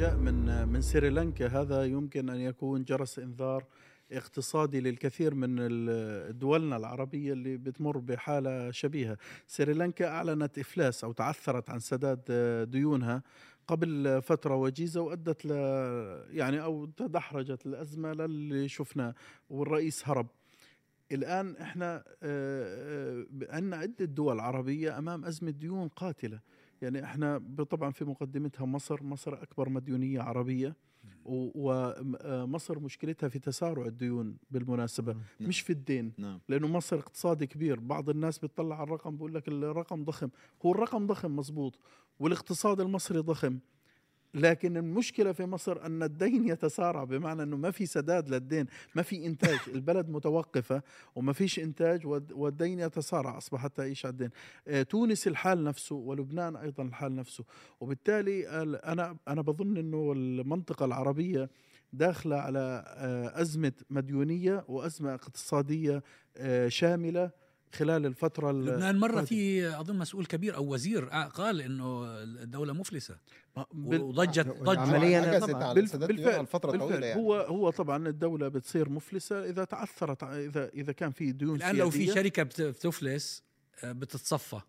جاء من من سريلانكا. هذا يمكن أن يكون جرس إنذار اقتصادي للكثير من دولنا العربية اللي بتمر بحالة شبيهة. سريلانكا أعلنت إفلاس أو تعثرت عن سداد ديونها قبل فترة وجيزة وأدت ل يعني أو تدحرجت الأزمة للي شفناه والرئيس هرب. الآن إحنا عندنا عدة دول عربية أمام أزمة ديون قاتلة. يعني إحنا طبعا في مقدمتها مصر مصر أكبر مديونية عربية ومصر مشكلتها في تسارع الديون بالمناسبة نعم. مش في الدين نعم. لأنه مصر اقتصادي كبير بعض الناس بتطلع على الرقم بقول لك الرقم ضخم هو الرقم ضخم مزبوط والاقتصاد المصري ضخم لكن المشكلة في مصر أن الدين يتسارع بمعنى أنه ما في سداد للدين ما في إنتاج. البلد متوقفة وما فيش إنتاج والدين يتسارع أصبحت تعيش على الدين. آه، تونس الحال نفسه ولبنان أيضا الحال نفسه. وبالتالي أنا أنا بظن أنه المنطقة العربية داخلة على آه، أزمة مديونية وأزمة اقتصادية آه، شاملة. خلال الفترة لبنان مرة في أظن مسؤول كبير أو وزير قال إنه الدولة مفلسة. وضجت ضجت. عمليا بالفعل, بالفعل فترة طويلة يعني. هو هو طبعا الدولة بتصير مفلسة. إذا تعثرت إذا إذا كان في ديون الآن لو في شركة بتفلس آه، بتتصفى.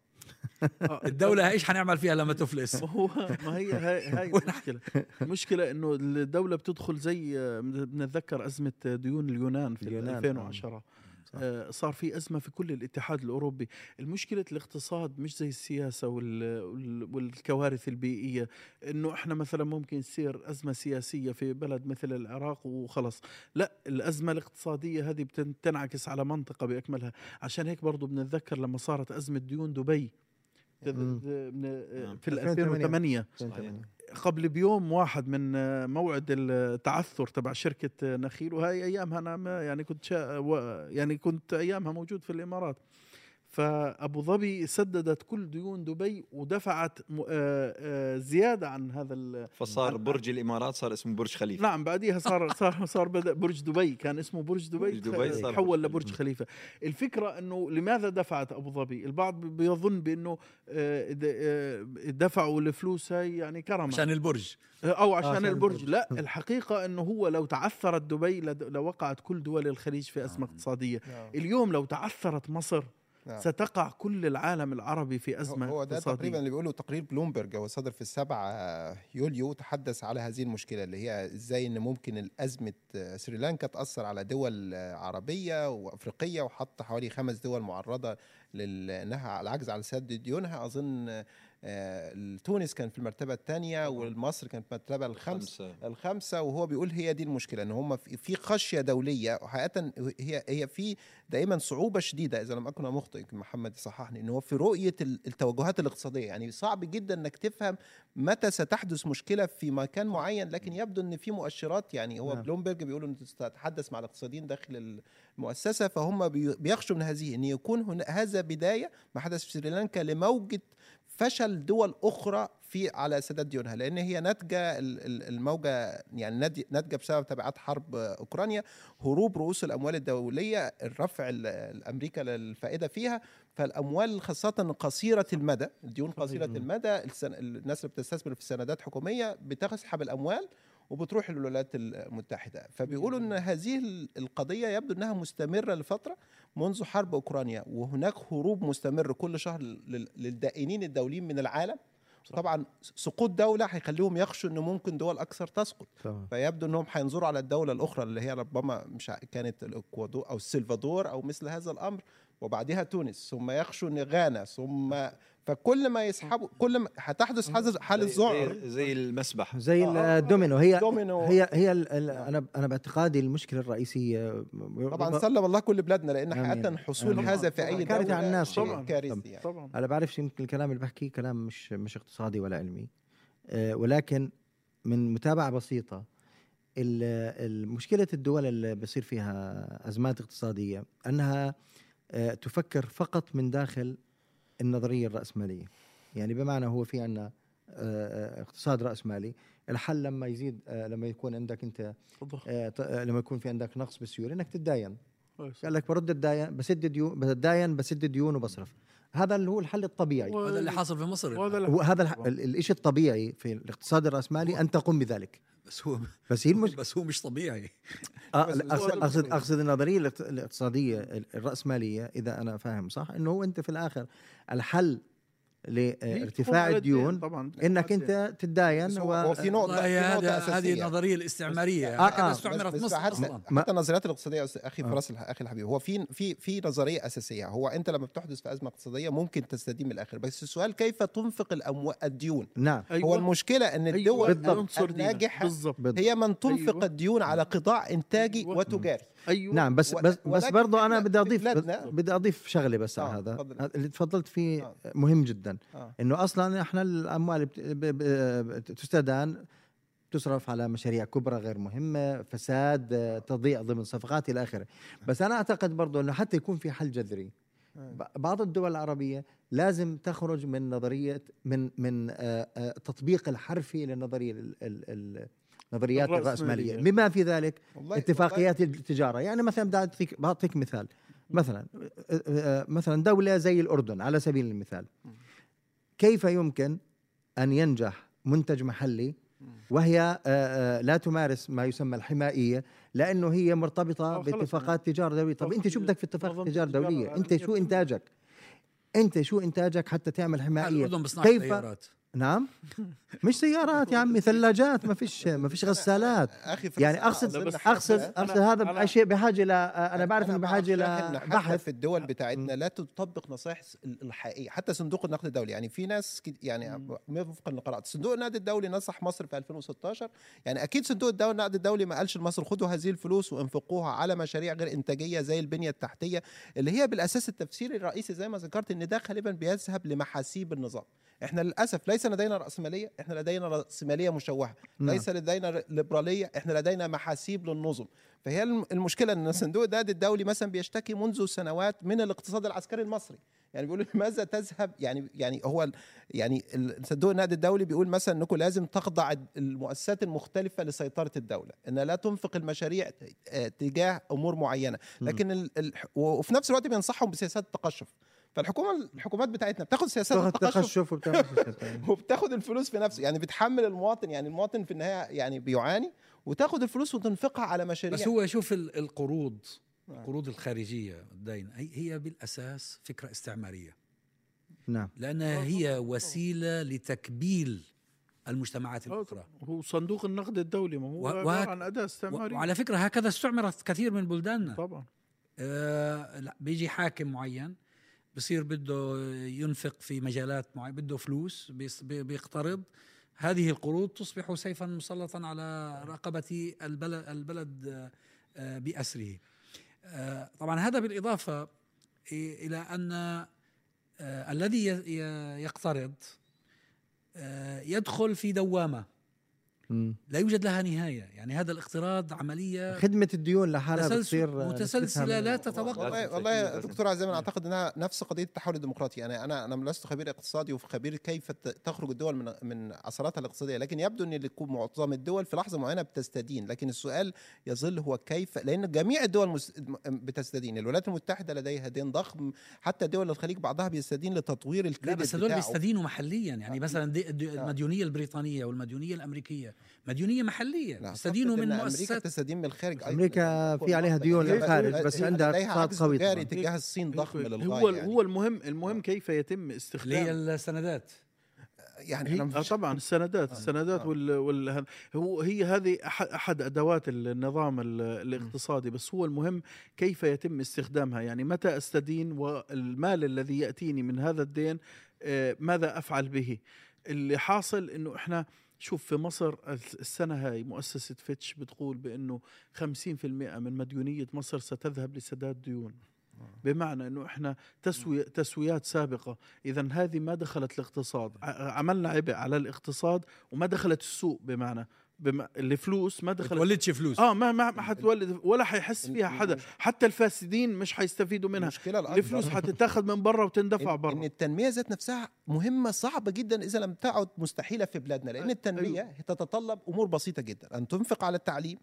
آه. الدولة إيش حنعمل فيها لما تفلس؟ هو ما هي هاي هاي المشكلة، المشكلة إنه الدولة بتدخل زي آه، بنتذكر أزمة ديون اليونان في اليونان 2010 آه، صار في أزمة في كل الاتحاد الأوروبي. المشكلة الاقتصاد مش زي السياسة والكوارث البيئية. إنه إحنا مثلا ممكن يصير أزمة سياسية في بلد مثل العراق وخلص لا الأزمة الاقتصادية هذه بتنعكس على منطقة بأكملها. عشان هيك برضو بنتذكر لما صارت أزمة ديون دبي. في 2008 قبل بيوم واحد من موعد التعثر تبع شركة نخيل وهي أيامها أنا يعني كنت يعني كنت أيامها موجود في الإمارات. فأبو ظبي سددت كل ديون دبي ودفعت آه، آه، زيادة عن هذا فصار برج الإمارات صار اسمه برج خليفة. نعم بعديها صار صار صار بدأ برج دبي كان اسمه برج دبي, برج دبي صار تحول لبرج خليفة. الفكرة إنه لماذا دفعت أبو ظبي؟ البعض بيظن بإنه آه، دفعوا الفلوس هاي يعني كرما عشان البرج. أو عشان, عشان البرج. البرج. لا الحقيقة إنه هو لو تعثرت دبي لوقعت كل دول الخليج في أزمة اقتصادية. اليوم لو تعثرت مصر نعم. ستقع كل العالم العربي في أزمة هو ده اقتصادية. تقريبا اللي بيقوله تقرير بلومبرج هو صدر في السبعة يوليو تحدث على هذه المشكلة اللي هي إزاي إن ممكن الأزمة سريلانكا تأثر على دول عربية وأفريقية وحط حوالي خمس دول معرضة لانها العجز على سد ديونها أظن آه، تونس كان في المرتبة الثانية ومصر كانت في المرتبة الخامسه الخامسه وهو بيقول هي دي المشكلة إن هم في خشية دولية وحقيقة هي هي في دائما صعوبة شديدة إذا لم أكن مخطئ محمد يصححني إن هو في رؤية التوجهات الاقتصادية. يعني صعب جدا إنك تفهم متى ستحدث مشكلة في مكان معين لكن يبدو إن في مؤشرات يعني هو نعم. بلومبرج بيقول ان تتحدث مع الاقتصاديين داخل المؤسسة فهم بيخشوا من هذه إن يكون هنا هذا بداية ما حدث في سريلانكا لموجة فشل دول أخرى في على سداد ديونها لأن هي ناتجة الموجة يعني ناتجة بسبب تبعات حرب أوكرانيا هروب رؤوس الأموال الدولية الرفع الأمريكا للفائدة فيها. فالأموال خاصة قصيرة المدى الديون قصيرة المدى الناس اللي بتستثمر في سندات حكومية بتسحب الأموال وبتروح للولايات المتحدة. فبيقولوا أن هذه القضية يبدو أنها مستمرة لفترة منذ حرب أوكرانيا وهناك هروب مستمر كل شهر للدائنين الدوليين من العالم طبعا سقوط دولة هيخليهم يخشوا إن ممكن دول أكثر تسقط طبعا. فيبدو إنهم هينظروا على الدولة الأخرى اللي هي ربما مش كانت الاكوادور أو السلفادور أو مثل هذا الأمر وبعدها تونس ثم يخشوا على غانا ثم فكل ما يسحبوا كل ما هتحدث حاله ذعر زي, زي المسبح. زي آه. الدومينو. هي الدومينو هي هي أنا أنا باعتقادي المشكلة الرئيسية. طبعا سلم الله كل بلادنا لأن حقيقة حصول هذا في أي دوله على الناس. طبعا كارثي يعني. طبعا. أنا بعرفش يمكن الكلام اللي بحكيه كلام مش مش اقتصادي ولا علمي. آه ولكن من متابعة بسيطة مشكلة الدول اللي بصير فيها أزمات اقتصادية أنها تفكر فقط من داخل النظرية الرأسمالية. يعني بمعنى هو في عندنا آه، آه، اقتصاد رأسمالي. الحل لما يزيد لما يكون عندك انت لما يكون في عندك نقص بالسيولة انك تتداين. قال لك برد الداين بسد ديون بتداين بسد ديون وبصرف. هذا اللي هو الحل الطبيعي. وهذا اللي حاصل في مصر. وهذا الشيء الطبيعي في الاقتصاد الرأسمالي أن تقوم بذلك. بس هو بس هي المش... بس هو مش طبيعي. آه اقصد اقصد أقصد النظرية الإقتصادية الرأسمالية إذا أنا فاهم صح؟ إنه هو أنت في الآخر الحل لارتفاع الديون طبعا إنك أنت تداين و... في نقطه هذه النظرية الاستعمارية. آه هكذا آه استعمرت مصر أصلا حتى النظريات الاقتصادية أخي فراس أخي الحبيب هو في في في نظرية أساسية. هو أنت لما بتحدث في أزمة اقتصادية ممكن تستدين من الآخر. بس السؤال كيف تنفق الأمو... الديون؟ نعم. أيوة. هو المشكلة إن الدول أيوة. الناجحة هي من تنفق أيوة. الديون على قطاع إنتاجي وتجاري. أيوه نعم بس بس بس برضه أنا بدي اضيف بدي أضيف شغلة بس على آه هذا اللي تفضلت فيه آه. مهم جدا آه. إنه أصلا إحنا الأموال تستدان تصرف على مشاريع كبرى غير مهمة فساد تضيع ضمن صفقات إلى آخره بس أنا أعتقد برضه إنه حتى يكون في حل جذري آه. بعض الدول العربية لازم تخرج من نظريه من من آه، آه، تطبيق الحرفي للنظريه نظريات الرأسمالية بما في ذلك والله اتفاقيات والله التجارة. يعني مثلا بدي أعطيك بعطيك مثال. مثلا مثلا دولة زي الأردن على سبيل المثال. كيف يمكن أن ينجح منتج محلي وهي لا تمارس ما يسمى الحمائية لأنه هي مرتبطة باتفاقات تجارة دولية؟ طب أنت شو بدك في اتفاق تجارة دولية؟ أنت شو إنتاجك؟ أنت شو إنتاجك حتى تعمل حمائية؟ كيف نعم؟ مش سيارات يا عمي ثلاجات ما فيش ما فيش غسالات. أخي يعني اقصد اقصد أقصد هذا شيء بحاجه إلى أنا بعرف إنه بحاجة إلى بحث. في الدول بتاعتنا لا تطبق نصائح الحقيقية. حتى صندوق النقد الدولي. يعني في ناس يعني وفقا لقراءه صندوق النقد الدولي نصح مصر في 2016 يعني أكيد صندوق النقد الدولي ما قالش لمصر خدوا هذه الفلوس وانفقوها على مشاريع غير إنتاجية زي البنية التحتية. اللي هي بالأساس التفسير الرئيسي زي ما ذكرت إن ده غالبا بيذهب لمحاسيب النظام. إحنا للأسف ليس لدينا رأسمالية إحنا لدينا رأسمالية مشوهة. نعم. ليس لدينا ليبرالية إحنا لدينا محاسيب للنظم. فهي المشكلة إن صندوق النقد الدولي مثلا بيشتكي منذ سنوات من الاقتصاد العسكري المصري. يعني بيقول لماذا تذهب؟ يعني يعني هو يعني صندوق النقد الدولي بيقول مثلا إنكم لازم تخضع المؤسسات المختلفة لسيطرة الدولة. إن لا تنفق المشاريع تجاه أمور معينة. لكن وفي نفس الوقت بينصحهم بسياسات التقشف. فالحكومة الحكومات بتاعتنا بتاخد سياسات التقشف وبتاخد الفلوس في نفسه يعني بتحمل المواطن يعني المواطن في النهاية يعني بيعاني وتاخد الفلوس وتنفقها على مشاريع. بس هو شوف القروض القروض الخارجية الدين هي بالأساس فكرة استعمارية. نعم. لأنها هي وسيلة لتكبيل المجتمعات الأخرى. هو صندوق النقد الدولي ما هو عبارة عن أداة استعمارية. وعلى فكرة هكذا استعمرت كثير من بلداننا. طبعا. آه لا بيجي حاكم معين بصير بده ينفق في مجالات معينة بده فلوس بيقترض. هذه القروض تصبح سيفا مسلطا على رقبة البلد البلد آه، بأسره. آه، طبعا هذا بالإضافة إلى أن آه، الذي يقترض يدخل في لا يوجد لها نهاية. يعني هذا الاقتراض عملية خدمة الديون لحالها بتصير متسلسلة لا تتوقف. والله, والله دكتور عزام أعتقد أنها نفس قضية التحول الديمقراطي. يعني أنا أنا لست خبير اقتصادي وخبير كيف تخرج الدول من من عثراتها الاقتصادية. لكن يبدو أن يكون معظم الدول في لحظة معينة بتستدين. لكن السؤال يظل هو كيف لأن جميع الدول بتستدين. الولايات المتحدة لديها دين ضخم. حتى دول الخليج بعضها بيستدين لتطوير الكريدت لا بس هذول بيستدينوا محليا. يعني مثلا دي دي آه. المديونية البريطانية والمديونية الأمريكية. مديونية محلية تستدينوا من مؤسسات أمريكا تستدين من الخارج أمريكا في عليها ديون للخارج بس عندها اقتصاد قوي تجاه الصين ضخم للغاية هو يعني. هو المهم المهم كيف يتم استخدام؟ هي السندات. يعني هي آه طبعا السندات آه السندات آه. وال, وال هو هي هذه أحد أدوات النظام الاقتصادي بس هو المهم كيف يتم استخدامها؟ يعني متى أستدين؟ والمال الذي يأتيني من هذا الدين ماذا أفعل به؟ اللي حاصل إنه إحنا شوف في مصر السنة هاي مؤسسة فيتش بتقول بأنه 50% من مديونية مصر ستذهب لسداد ديون. بمعنى إنه إحنا تسوي تسويات سابقة. اذا هذه ما دخلت الاقتصاد عملنا عبء على الاقتصاد وما دخلت السوق بمعنى. بما الفلوس ما دخلت تولدش فلوس. آه ما ما, ما حتولد ولا حيحس فيها حدا. حتى الفاسدين مش حيستفيدوا منها. المشكلة الفلوس حتتاخذ من برا وتندفع برا. إن التنمية ذات نفسها مهمة صعبة جدا إذا لم تعد مستحيلة في بلادنا لأن التنمية أيوه. تتطلب أمور بسيطة جدا. أن تنفق على التعليم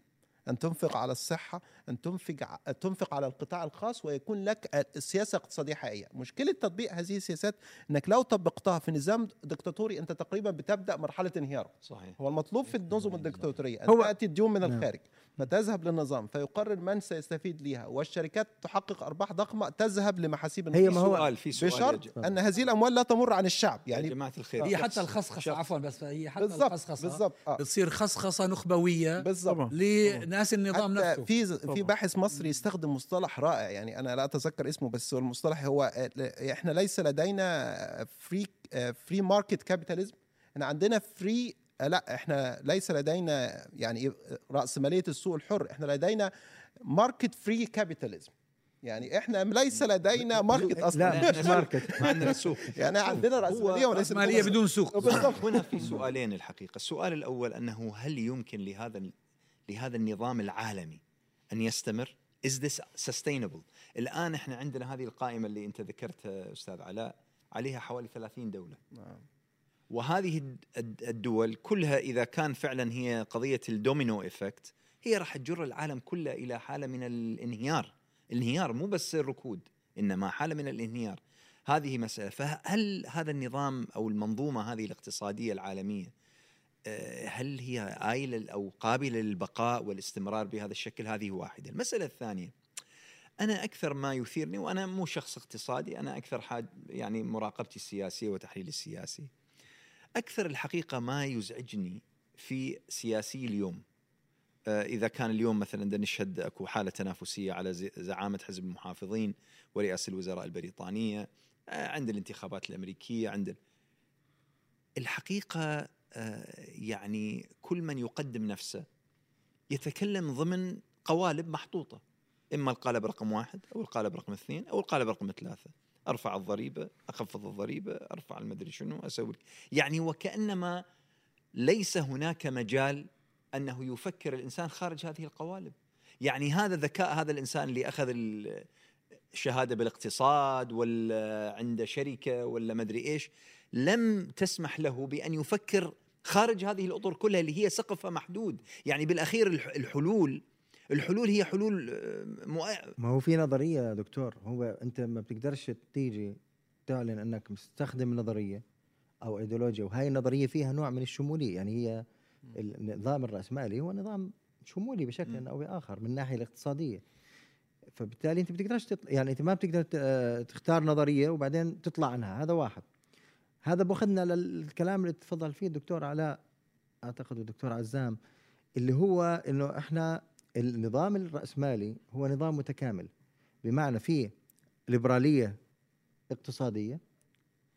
أن تنفق على الصحة أن تنفق تنفق على القطاع الخاص ويكون لك سياسة اقتصادية حقيقية. مشكلة تطبيق هذه السياسات إنك لو طبقتها في نظام دكتاتوري أنت تقريبا بتبدأ مرحلة انهياره. صحيح. هو المطلوب في النظم الدكتاتوريه أن هو تأتي الديون من نعم. الخارج فتذهب للنظام فيقرر من سيستفيد لها والشركات تحقق أرباح ضخمة تذهب لمحاسيب هي ما هو سؤال في سؤال بشرط أن هذه الأموال لا تمر عن الشعب يعني يا جماعة الخير. هي حتى الخصخصة عفوا بس هي حتى بالزبط الخصخصة. بالضبط آه. بتصير خصخصة نخبوية بالضبط. لناس النظام نفسه. في في باحث مصري يستخدم مصطلح رائع يعني أنا لا أتذكر اسمه بس هو المصطلح هو إحنا ليس لدينا free free market capitalism إحنا عندنا free لا إحنا ليس لدينا يعني راسماليه السوق الحر إحنا لدينا market-free capitalism يعني إحنا ليس لدينا market أصلا. لا مش market ما عندنا سوق. يعني عندنا راسماليه وليس راسماليه بدون سوق. بالضبط. هنا في سؤالين الحقيقة. السؤال الأول أنه هل يمكن لهذا لهذا النظام العالمي أن يستمر. Is this sustainable? الآن إحنا عندنا هذه القائمة اللي أنت ذكرتها أستاذ علاء عليها حوالي 30 دولة. نعم. وهذه الدول كلها إذا كان فعلا هي قضية ال domino effect هي راح تجر العالم كله إلى حالة من الانهيار. الانهيار مو بس الركود إنما حالة من الانهيار. هذه مسألة. فهل هذا النظام أو المنظومة هذه الاقتصادية العالمية هل هي آيلة أو قابلة للبقاء والاستمرار بهذا الشكل؟ هذه واحدة. المسألة الثانية أنا أكثر ما يثيرني وأنا مو شخص اقتصادي أنا أكثر حاد يعني مراقبتي السياسية وتحليلي السياسي. أكثر الحقيقة ما يزعجني في سياسي اليوم. آه، إذا كان اليوم مثلا نشهد أكو حالة تنافسية على زعامة حزب المحافظين ورئاسة الوزراء البريطانية آه، عند الانتخابات الأمريكية عند الحقيقة آه، يعني كل من يقدم نفسه يتكلم ضمن قوالب محطوطة. إما القالب رقم واحد أو القالب رقم اثنين أو القالب رقم ثلاثة. أرفع الضريبة أخفض الضريبة أرفع المدري شنو أسوي. يعني وكأنما ليس هناك مجال أنه يفكر الإنسان خارج هذه القوالب. يعني هذا ذكاء هذا الإنسان اللي أخذ الشهاده بالاقتصاد ولا عنده شركة ولا مدري إيش لم تسمح له بأن يفكر خارج هذه الأطر كلها اللي هي سقفها محدود. يعني بالأخير الحلول الحلول هي حلول آه، ما هو في نظرية يا دكتور هو أنت ما بتقدرش تيجي تعلن أنك مستخدم نظرية أو إيديولوجيا وهي النظرية فيها نوع من الشمولية. يعني هي النظام الرأسمالي هو نظام شمولي بشكل أو بآخر من الناحية الاقتصادية. فبالتالي أنت بتقدرش تطلع يعني أنت ما بتقدر آه، تختار نظرية وبعدين تطلع عنها هذا واحد. هذا بأخذنا للكلام اللي تفضل فيه الدكتور علاء أعتقد الدكتور عزام اللي هو إنه إحنا النظام الرأسمالي هو نظام متكامل. بمعنى فيه ليبرالية اقتصادية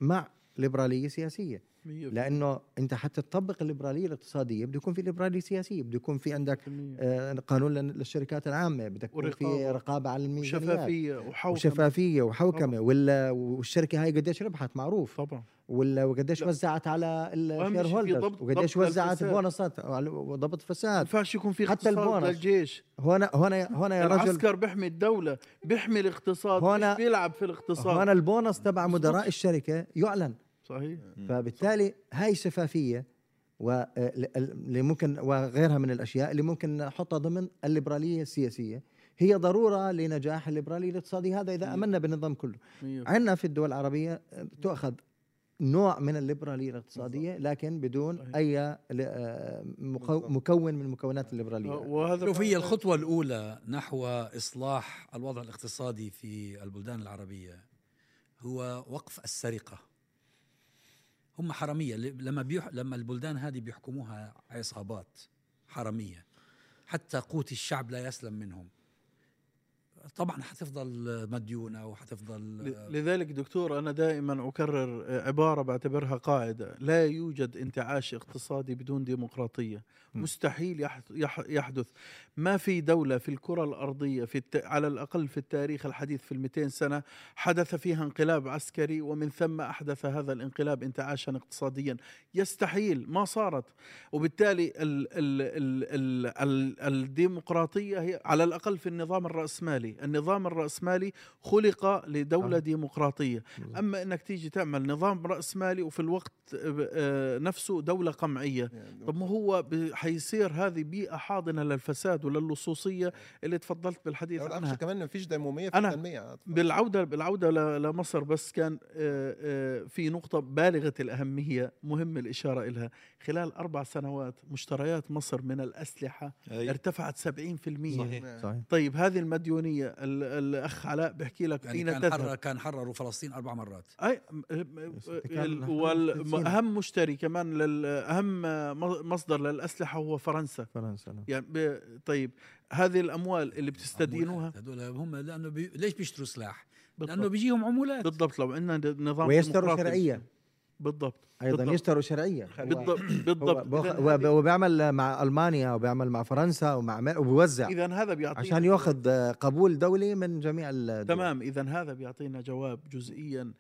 مع ليبرالية سياسية. لأنه أنت حتى تطبق الليبرالية الاقتصادية بده يكون في ليبراليه سياسيه بده يكون في عندك آه قانون للشركات العامة بدك يكون في رقابة على الميزانيات. وشفافية وحوكمة. وشفافية وحوكمة. ولا والشركة هاي قديش ربحت؟ معروف. طبعا. ولا وقديش وزعت على ال shareholders وقديش وزعت بونصات؟ وضبط فساد. ما ينفعش يكون في حتى البونص. للجيش. هنا هنا هنا يا رجل العسكر بيحمي الدولة بيحمي الاقتصاد هنا بيلعب في الاقتصاد. هنا البونص تبع مدراء الشركة يعلن. صحيح؟ فبالتالي هاي الشفافيه واللي ممكن وغيرها من الأشياء اللي ممكن نحطها ضمن الليبرالية السياسية. هي ضرورة لنجاح الليبراليه الاقتصادية هذا إذا امنا بالنظام كله. عندنا في الدول العربية تؤخذ نوع من الليبرالية الاقتصادية لكن بدون أي آه، مكون من مكونات الليبرالية. وهذا هي الخطوة الأولى نحو إصلاح الوضع الاقتصادي في البلدان العربية هو وقف السرقة. هم حرامية. لما بيح... لما البلدان هذه بيحكموها عصابات حرامية حتى قوت الشعب لا يسلم منهم. طبعا حتفضل مديونة وحتفضل لذلك دكتور أنا دائما أكرر عبارة بعتبرها قاعدة لا يوجد انتعاش اقتصادي بدون ديمقراطية. مستحيل يحدث. ما في دولة في الكرة الأرضية في الت... على الأقل في التاريخ الحديث في المئتين سنة حدث فيها انقلاب عسكري ومن ثم أحدث هذا الانقلاب انتعاشا اقتصاديا. يستحيل ما صارت. وبالتالي ال... ال... ال... ال... ال... الديمقراطية هي على الأقل في النظام الرأسمالي. الرأسمالي النظام الرأسمالي خلق لدولة ديمقراطية. أما أنك تيجي تعمل نظام رأسمالي وفي الوقت آه، نفسه دولة قمعية طب ما هو حيصير هذه بيئة حاضنة للفساد وللصوصية اللي تفضلت بالحديث عنها. كمان ما فيش ديمومية في التنمية بالعودة بالعودة لمصر بس كان آه، آه، في نقطة بالغة الأهمية مهم الإشارة إلها خلال أربع سنوات مشتريات مصر من الأسلحة أي. ارتفعت 70% صحيح. صحيح. طيب هذه المديونية الأخ علاء بيحكي لك يعني كان تذهب حرر كان حرروا فلسطين أربع مرات. أي وأهم مشتري كمان أهم مصدر للأسلحة هو فرنسا. فرنسا نعم. يعني طيب هذه الأموال اللي بتستدينوها؟ هذول هم لأنه بي ليش بيشتروا سلاح؟ بالضبط. لأنه بيجيهم عمولات. بالضبط لو عندنا نظام ويشتروا شرعيا. بالضبط أيضا بالضبط. يشتروا شرعيه بالضبط بالضبط. وبيعمل مع ألمانيا وبيعمل مع فرنسا ومع وبيوزع. اذا هذا بيعطينا عشان ياخذ قبول دولي من جميع الدول تمام اذا هذا بيعطينا جواب جزئيا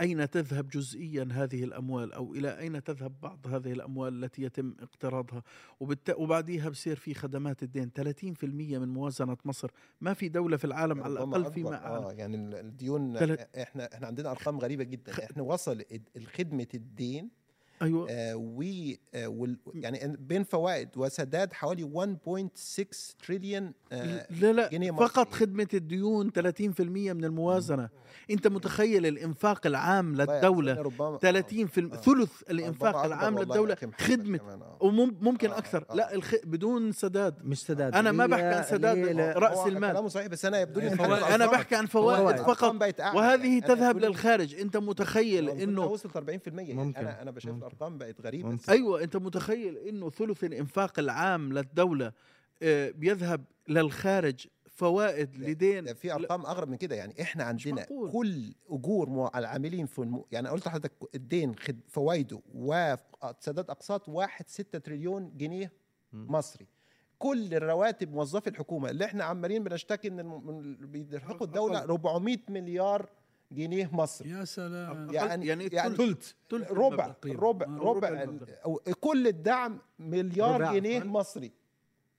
أين تذهب جزئيا هذه الأموال أو إلى أين تذهب بعض هذه الأموال التي يتم اقتراضها؟ وبالت... وبعديها بصير في خدمات الدين. 30% من موازنة مصر. ما في دولة في العالم على الأقل فيما أعلم آه يعني الديون تلت... إحنا إحنا عندنا أرقام غريبة جدا. إحنا وصل خدمة الدين أيوه. آه و آه وال يعني بين فوائد وسداد حوالي 1.6 تريليون آه لا لا جنيه فقط خدمة الديون 30% من الموازنة. أنت متخيل الإنفاق العام للدولة؟ 30 في آه. ثلث الإنفاق العام للدولة خدمة. آه. وممكن آه. أكثر. آه. لا الخ... بدون سداد. مش سداد. أنا ما بحكي عن سداد رأس المال. كلامه صحيح بس أنا يبدو لي أنا بحكي عن فوائد فقط. وهذه تذهب للخارج. أنت متخيل إنه وصلت 40% ممكن. أنا أنا بشوف الأرقام بقت غريبة. ممكن. أيوه أنت متخيل إنه ثلث الإنفاق العام للدولة بيذهب للخارج فوائد لدين في أرقام أغرب من كده. يعني إحنا عندنا كل أجور العاملين في الم... يعني قلت لحضرتك الدين خد فوائده وسداد أقساط واحد ستة تريليون جنيه مصري. كل الرواتب موظفي الحكومة. اللي إحنا عمالين بنشتكي إن بيلحقوا الدولة 400 مليار جنيه مصري يا سلام. يعني يعني يعني ثلث ربع ربع ربع كل الدعم مليار جنيه مصري.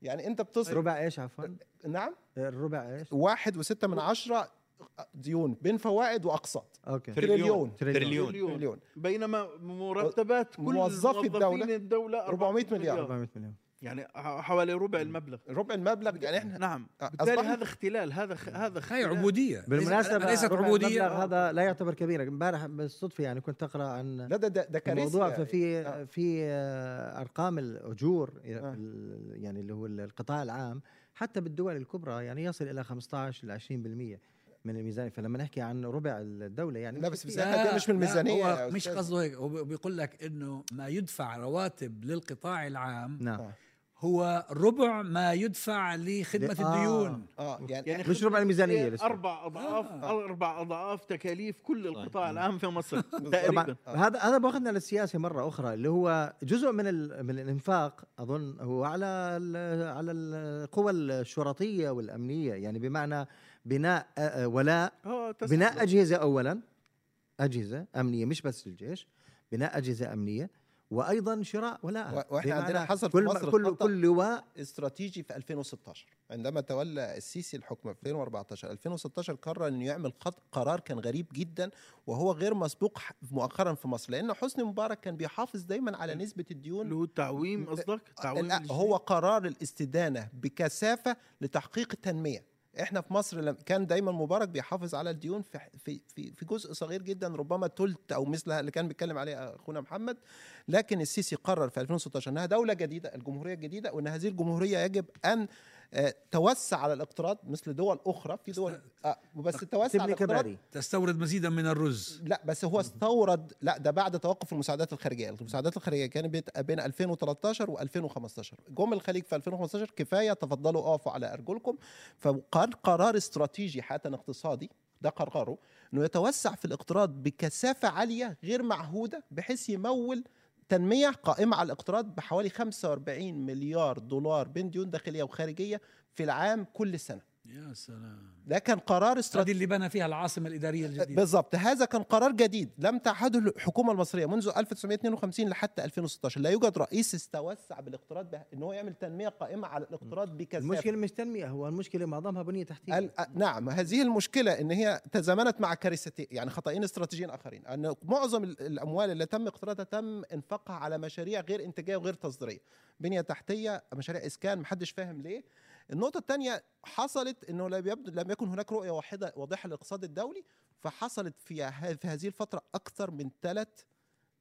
يعني أنت بتصرف ربع إيش عفوا؟ نعم. الربع إيش؟ واحد وستة من عشرة ديون بين فوائد وأقساط. okay. تريليون. تريليون, تريليون. بينما مرتبات كل موظفي الدولة, الدولة 400 مليار. 400 مليار. يعني حوالي ربع المبلغ. ربع المبلغ يعني إحنا نعم. بالتالي هذا اختلال هذا خ... هذا هي عبودية. بالمناسبة ليست عبودية. هذا لا يعتبر كبيرا امبارح بالصدفة يعني كنت أقرأ عن لا ده ده, ده الموضوع ففي آه. في أرقام الأجور آه. يعني اللي هو القطاع العام حتى بالدول الكبرى يعني يصل إلى 15 ل 20% من الميزانية. فلما نحكي عن ربع الدولة يعني لا بس ميزانيه مش من الميزانية هو مش قصده هيك. هو بيقول لك إنه ما يدفع رواتب للقطاع العام نعم. آه. هو ربع ما يدفع لخدمة آه الديون. آه يعني, يعني مش ربع الميزانية لسه. أربع أضعاف آه. أربع أضعاف تكاليف كل القطاع العام في مصر. تقريبا. هذا هذا باخذنا للسياسة مرة أخرى اللي هو جزء من من الإنفاق أظن هو على على القوى الشرطية والأمنية يعني بمعنى بناء ولاء بناء أجهزة أولا أجهزة أمنية مش بس الجيش بناء أجهزة أمنية وأيضا شراء ولاء وإحنا عندنا حصل في مصر كل كل لواء استراتيجي في 2016 عندما تولى السيسي الحكم في 2014 2016 قرر إنه يعمل قرار كان غريب جدا وهو غير مسبوق مؤخرا في مصر لأن حسني مبارك كان بيحافظ دايما على نسبة الديون. اللي هو التعويم قصدك؟ تعويم هو قرار الاستدانة بكثافة لتحقيق التنمية. إحنا في مصر كان دايما مبارك بيحافظ على الديون في في في, جزء صغير جدا ربما ثلث أو مثلها اللي كان بيتكلم عليه أخونا محمد. لكن السيسي قرر في 2016 إنها دولة جديدة الجمهورية الجديدة وإن هذه الجمهورية يجب أن توسع على الاقتراض مثل دول أخرى في دول آه بس توسع على الاقتراض تستورد مزيدا من الرز. لا بس هو استورد لا ده بعد توقف المساعدات الخارجية. المساعدات الخارجية كانت بين 2013 و2015 جم الخليج في 2015 كفاية تفضلوا اقفوا على أرجلكم. فقرار قرار استراتيجي حتى اقتصادي ده قراره إنه يتوسع في الاقتراض بكثافة عالية غير معهودة بحيث يمول تنمية قائمة على الاقتراض بحوالي 45 مليار دولار بين ديون داخلية وخارجية في العام كل سنة. يا سلام. ده كان قرار استراتيجي اللي بنى فيها العاصمة الإدارية الجديدة. بالضبط. هذا كان قرار جديد. لم تعهده الحكومة المصرية منذ 1952 لحتى 2016 لا يوجد رئيس استوسع بالاقتراض به إن هو يعمل تنمية قائمة على الاقتراض بكثافة. المشكلة مش تنمية هو المشكلة معظمها بنية تحتية. نعم. هذه المشكلة إن هي تزامنت مع كارثتين يعني خطأين استراتيجيين آخرين. أن معظم الأموال اللي تم اقتراضها تم انفاقها على مشاريع غير إنتاجية وغير تصديرية. بنية تحتية مشاريع إسكان محدش فاهم ليه. النقطة الثانية حصلت إنه لم يبدو لم يكن هناك رؤية واحدة واضحة للاقتصاد الدولي فحصلت في في هذه الفترة أكثر من ثلاث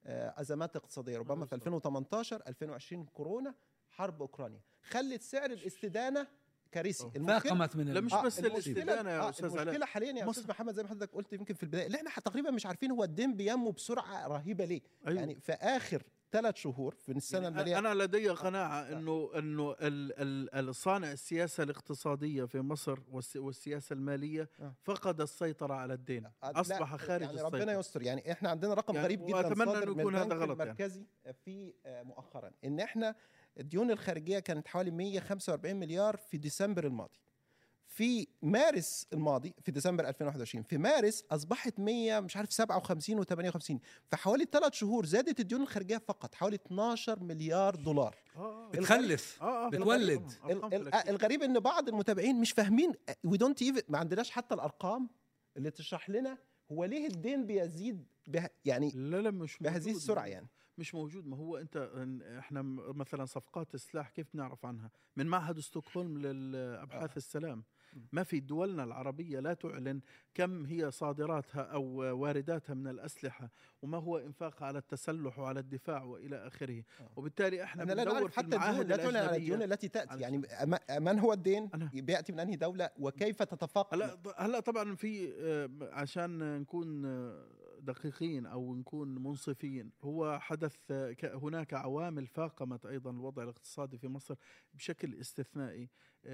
آه، أزمات اقتصادية. ربما في 2018 2020 كورونا حرب أوكرانيا. خلت سعر الاستدانة كارثي. فاقمت من لا مش بس الاستدانة يا أستاذ علاء المشكلة حاليا يا أستاذ محمد زي ما حضرتك قلت يمكن في البداية اللي إحنا تقريبا مش عارفين هو الدين بينمو بسرعة رهيبة ليه. أيوه. يعني في آخر ثلاث شهور في السنة يعني الماليه أنا لدي قناعة إنه إنه الصانع السياسة الاقتصادية في مصر والسياسة المالية آه. فقد السيطرة على الدين آه، أصبح خارج يعني السيطرة ربنا يستر يعني إحنا عندنا رقم يعني غريب جدا وأتمنى انه يكون هذا غلط. المركزي يعني. في مؤخرا إن إحنا الديون الخارجية كانت حوالي 145 مليار في ديسمبر الماضي في مارس الماضي في ديسمبر 2021 في مارس أصبحت 100 مش عارف 57 و58 في حوالي ثلاث شهور زادت الديون الخارجية فقط حوالي 12 مليار دولار. آه, آه. بتخلف. آه آه بتولد. الغريب إن بعض المتابعين مش فاهمين we don't ما عندناش حتى الأرقام اللي تشرح لنا هو ليه الدين بيزيد به يعني لا لا مش بهذه السرعة يعني. مش موجود. ما هو أنت إحنا مثلا صفقات السلاح كيف نعرف عنها؟ من معهد ستوكهولم للأبحاث آه. السلام. ما في دولنا العربية لا تعلن كم هي صادراتها أو وارداتها من الأسلحة وما هو إنفاقها على التسلح وعلى الدفاع وإلى آخره. آه. وبالتالي إحنا أنا بندور في المعاهد لا تعلن على الديون التي تأتي. يعني من هو الدين بيأتي من أنهي دولة وكيف تتفاقم هلا هلا طبعا في آه، عشان نكون آه، دقيقين أو نكون منصفين هو حدث هناك عوامل فاقمت أيضا الوضع الاقتصادي في مصر بشكل استثنائي.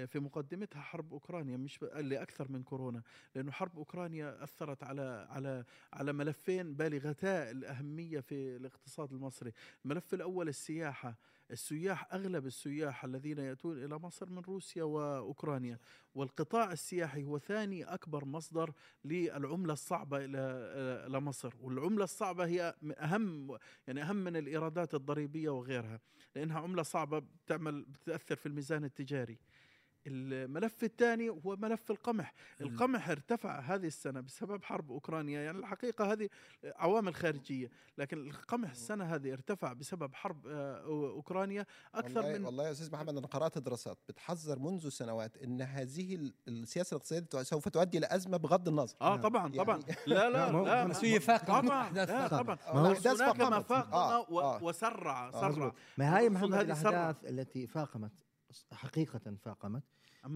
في مقدمتها حرب أوكرانيا مش لأكثر من كورونا لأنه حرب أوكرانيا أثرت على على على ملفين بالغتا الأهمية في الاقتصاد المصري. الملف الأول السياحة. السياح أغلب السياح الذين يأتون إلى مصر من روسيا وأوكرانيا. والقطاع السياحي هو ثاني أكبر مصدر للعملة الصعبة إلى مصر. والعملة الصعبة هي أهم يعني أهم من الإيرادات الضريبية وغيرها لأنها عملة صعبة بتعمل بتأثر في الميزان التجاري. الملف الثاني هو ملف القمح. القمح ارتفع هذه السنة بسبب حرب أوكرانيا يعني الحقيقة هذه عوامل خارجية لكن القمح السنة هذه ارتفع بسبب حرب آه، أوكرانيا أكثر والله من والله يا أستاذ محمد أنا قرأت دراسات بتحذر منذ سنوات أن هذه السياسة الاقتصادية سوف تؤدي إلى أزمة بغض النظر. آه طبعا يعني طبعا. لا لا لا في فاقمة طبعا لا طبعا. هناك ما فاقم آه آه. وسرع سرع. ما هي محمد الأحداث التي فاقمت؟ حقيقة فاقمت.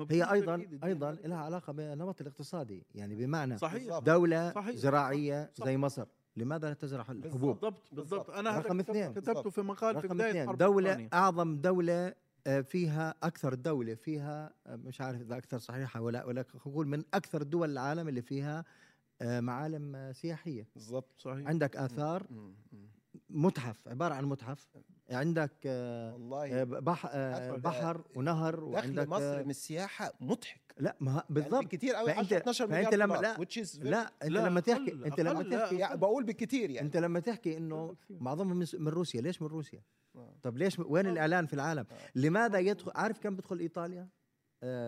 هي أيضا أيضا لها علاقة بالنمط الاقتصادي يعني بمعنى صحيح دولة صحيح زراعية صحيح زي مصر. لماذا لا تزرع الحبوب؟ بالضبط بالضبط. أنا رقم اثنين. كتبته في مقال في بداية اثنين. دولة. أعظم دولة آه، فيها أكثر دولة فيها آه، مش عارف إذا أكثر صحيحة ولا ولا نقول من أكثر دول العالم اللي فيها آه، معالم سياحية. بالضبط صحيح. عندك آثار متحف عبارة عن متحف. عندك آه، والله آه، بحر, آه، بحر ونهر وعندك مصر من السياحة مضحك. لا ما بالضبط يعني كتير قوي 10 12 مليار فأنت لما لا لا أنت لا لما تحكي أنت لما تحكي يعني بقول بالكثير يعني. أنت لما تحكي إنه معظمهم من روسيا. ليش من روسيا؟ طب ليش وين الإعلان في العالم؟ لماذا يدخل عارف كم بدخل إيطاليا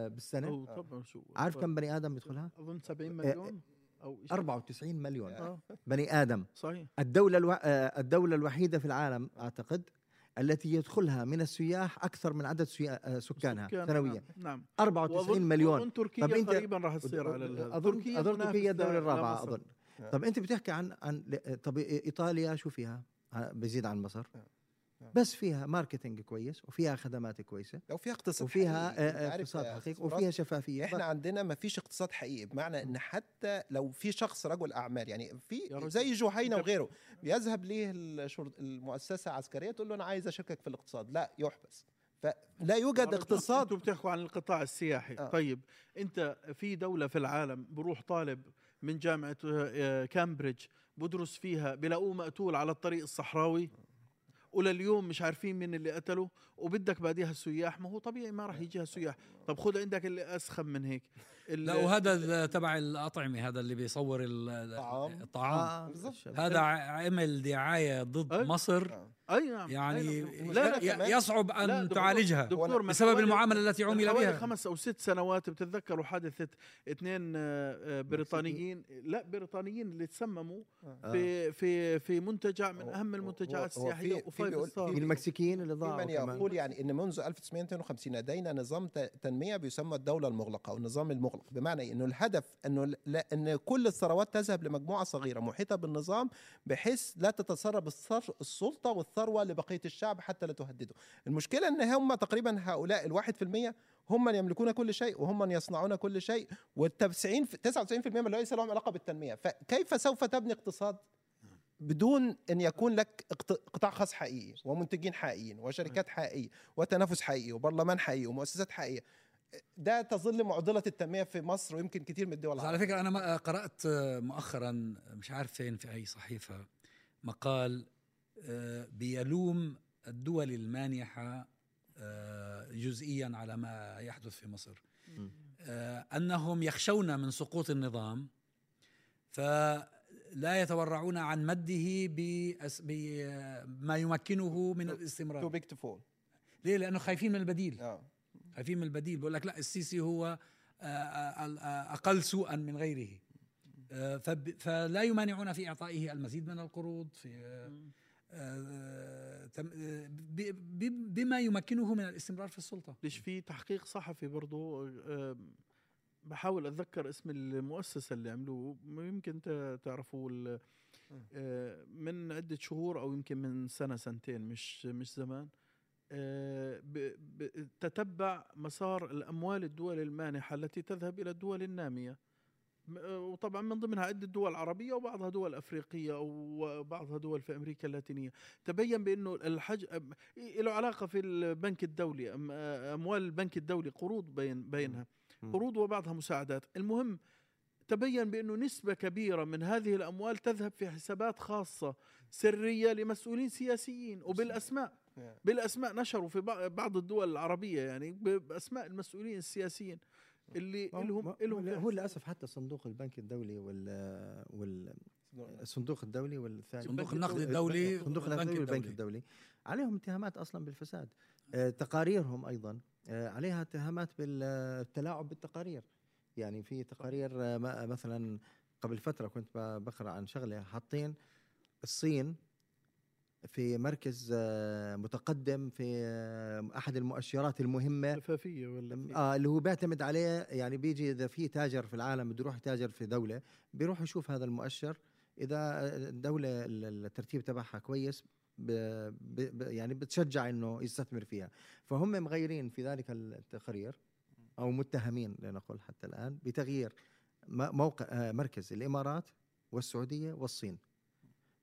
بالسنة؟ طبعا شو عارف كم بني آدم بيدخلها؟ أظن 70 مليون أو 94 مليون آه. بني آدم. صحيح. الدولة ألو... الدولة الوحيدة في العالم أعتقد التي يدخلها من السياح أكثر من عدد سكانها سكان سنويا. نعم 94 مليون. اظن تركيا طب قريبا راح تصير على اظن تركيا أظن تركيا الدولة الرابعة أظن. طب أنت بتحكي عن عن طب إيطاليا شو فيها؟ بزيد عن مصر. بس فيها marketing كويس وفيها خدمات كويسة لو فيها اقتصاد وفيها حقيقي. اقتصاد حقيقي وفيها شفافية. إحنا عندنا ما فيش اقتصاد حقيقي بمعنى إن حتى لو في شخص رجل أعمال يعني في زي جهينة وغيره بيذهب ليه المؤسسة العسكرية تقول له أنا عايز أشاركك في الاقتصاد؟ لا يحبس فلا يوجد اقتصاد. أنتوا بتحكوا عن القطاع السياحي. آه. طيب أنت في دولة في العالم بروح طالب من جامعة آه، كامبريدج بدرس فيها بلاقوه مقتول على الطريق الصحراوي؟ ولليوم مش عارفين مين اللي قتله وبدك بعديها السياح ما هو طبيعي ما راح يجيها السياح. طب خذ عندك اللي أسخن من هيك. لا وهذا تبع الأطعمة هذا اللي بيصور الطعام الطعام. آه هذا عمل دعاية ضد؟ مصر. آه. أي نعم يعني لا لا يصعب أن لا تعالجها دكتور بسبب المعاملة التي عمل بها. خمس أو ست سنوات بتتذكروا حادثه اثنين آه، آه، بريطانيين لا بريطانيين اللي تسمموا آه. في في في منتجع من أهم المنتجعات السياحية وفايف ستار المكسيكيين اللي ضاعوا من يقول يعني إن منذ 1952 لدينا نظام تنمية بيسمى الدولة المغلقة أو النظام المغلق. بمعنى إنه الهدف إنه لا إن كل الثروات تذهب لمجموعة صغيرة محيطة بالنظام بحيث لا تتسرب السلطة والثروه لبقية الشعب حتى لا تهدده. المشكلة إن هم تقريبا هؤلاء الواحد في المية هم من يملكون كل شيء وهم من يصنعون كل شيء وال90 99% من ليس لهم علاقة بالتنمية. فكيف سوف تبني اقتصاد بدون إن يكون لك قطاع خاص حقيقي ومنتجين حقيقيين وشركات حقيقية وتنافس حقيقي وبرلمان حقيقي ومؤسسات حقيقية؟ ده تظل معضلة التنمية في مصر ويمكن كثير من الدول على فكرة أنا قرأت مؤخرا مش عارف فين في أي صحيفة مقال بيلوم الدول المانحة آه، جزئيا على ما يحدث في مصر. آه، أنهم يخشون من سقوط النظام فلا يتورعون عن مده بما يمكنه من الاستمرار. too big to fall. ليه؟ لأنه خايفين من البديل. خايفين من البديل. بقول لك لا السيسي هو أقل سوءا من غيره. فلا يمانعون في إعطائه المزيد من القروض في بما يمكنه من الاستمرار في السلطة. ليش في تحقيق صحفي برضو؟ بحاول أتذكر اسم المؤسسة اللي عملوه. يمكن تعرفوا آه، من عدة شهور أو يمكن من سنة سنتين مش مش زمان. آه، تتبع مسار الأموال الدول المانحة التي تذهب إلى الدول النامية. وطبعا من ضمنها عدة دول عربية وبعضها دول أفريقية وبعضها دول في أمريكا اللاتينية. تبين بأنه الحج له علاقة في البنك الدولي أموال البنك الدولي قروض بين بينها. قروض وبعضها مساعدات. المهم تبين بأنه نسبة كبيرة من هذه الأموال تذهب في حسابات خاصة سرية لمسؤولين سياسيين وبالأسماء. بالأسماء نشروا في بعض الدول العربية يعني بأسماء المسؤولين السياسيين. اللي لهم لهم هو للأسف حتى صندوق البنك الدولي وال وال الصندوق الدولي والثاني. صندوق النقد الدولي. صندوق النقد الدولي والبنك الدولي. عليهم اتهامات أصلا بالفساد. آه، تقاريرهم أيضا آه، عليها اتهامات بالتلاعب بالتقارير. يعني في تقارير آه، مثلا قبل فترة كنت بقرأ عن شغلة حاطين الصين في مركز آه، متقدم في آه، أحد المؤشرات المهمة. شفافيه ولا آه اللي هو بيعتمد عليه يعني بيجي إذا في تاجر في العالم بده يروح يتاجر في دولة بيروح يشوف هذا المؤشر. إذا الدولة الترتيب تبعها كويس ب ب يعني بتشجع إنه يستثمر فيها. فهم مغيرين في ذلك التقرير أو متهمين لنقول حتى الآن بتغيير موقع آه، مركز الإمارات والسعودية والصين.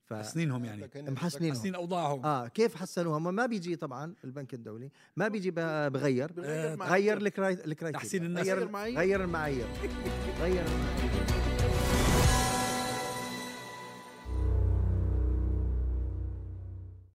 ف... محسنينهم يعني. محسنين أوضاعهم. آه كيف حسنوها ما بيجي طبعا البنك الدولي ما بيجي بغير. غير الكرايتيريا. تحسين الناس. غير المعايير. غير المعايير. غير المعايير.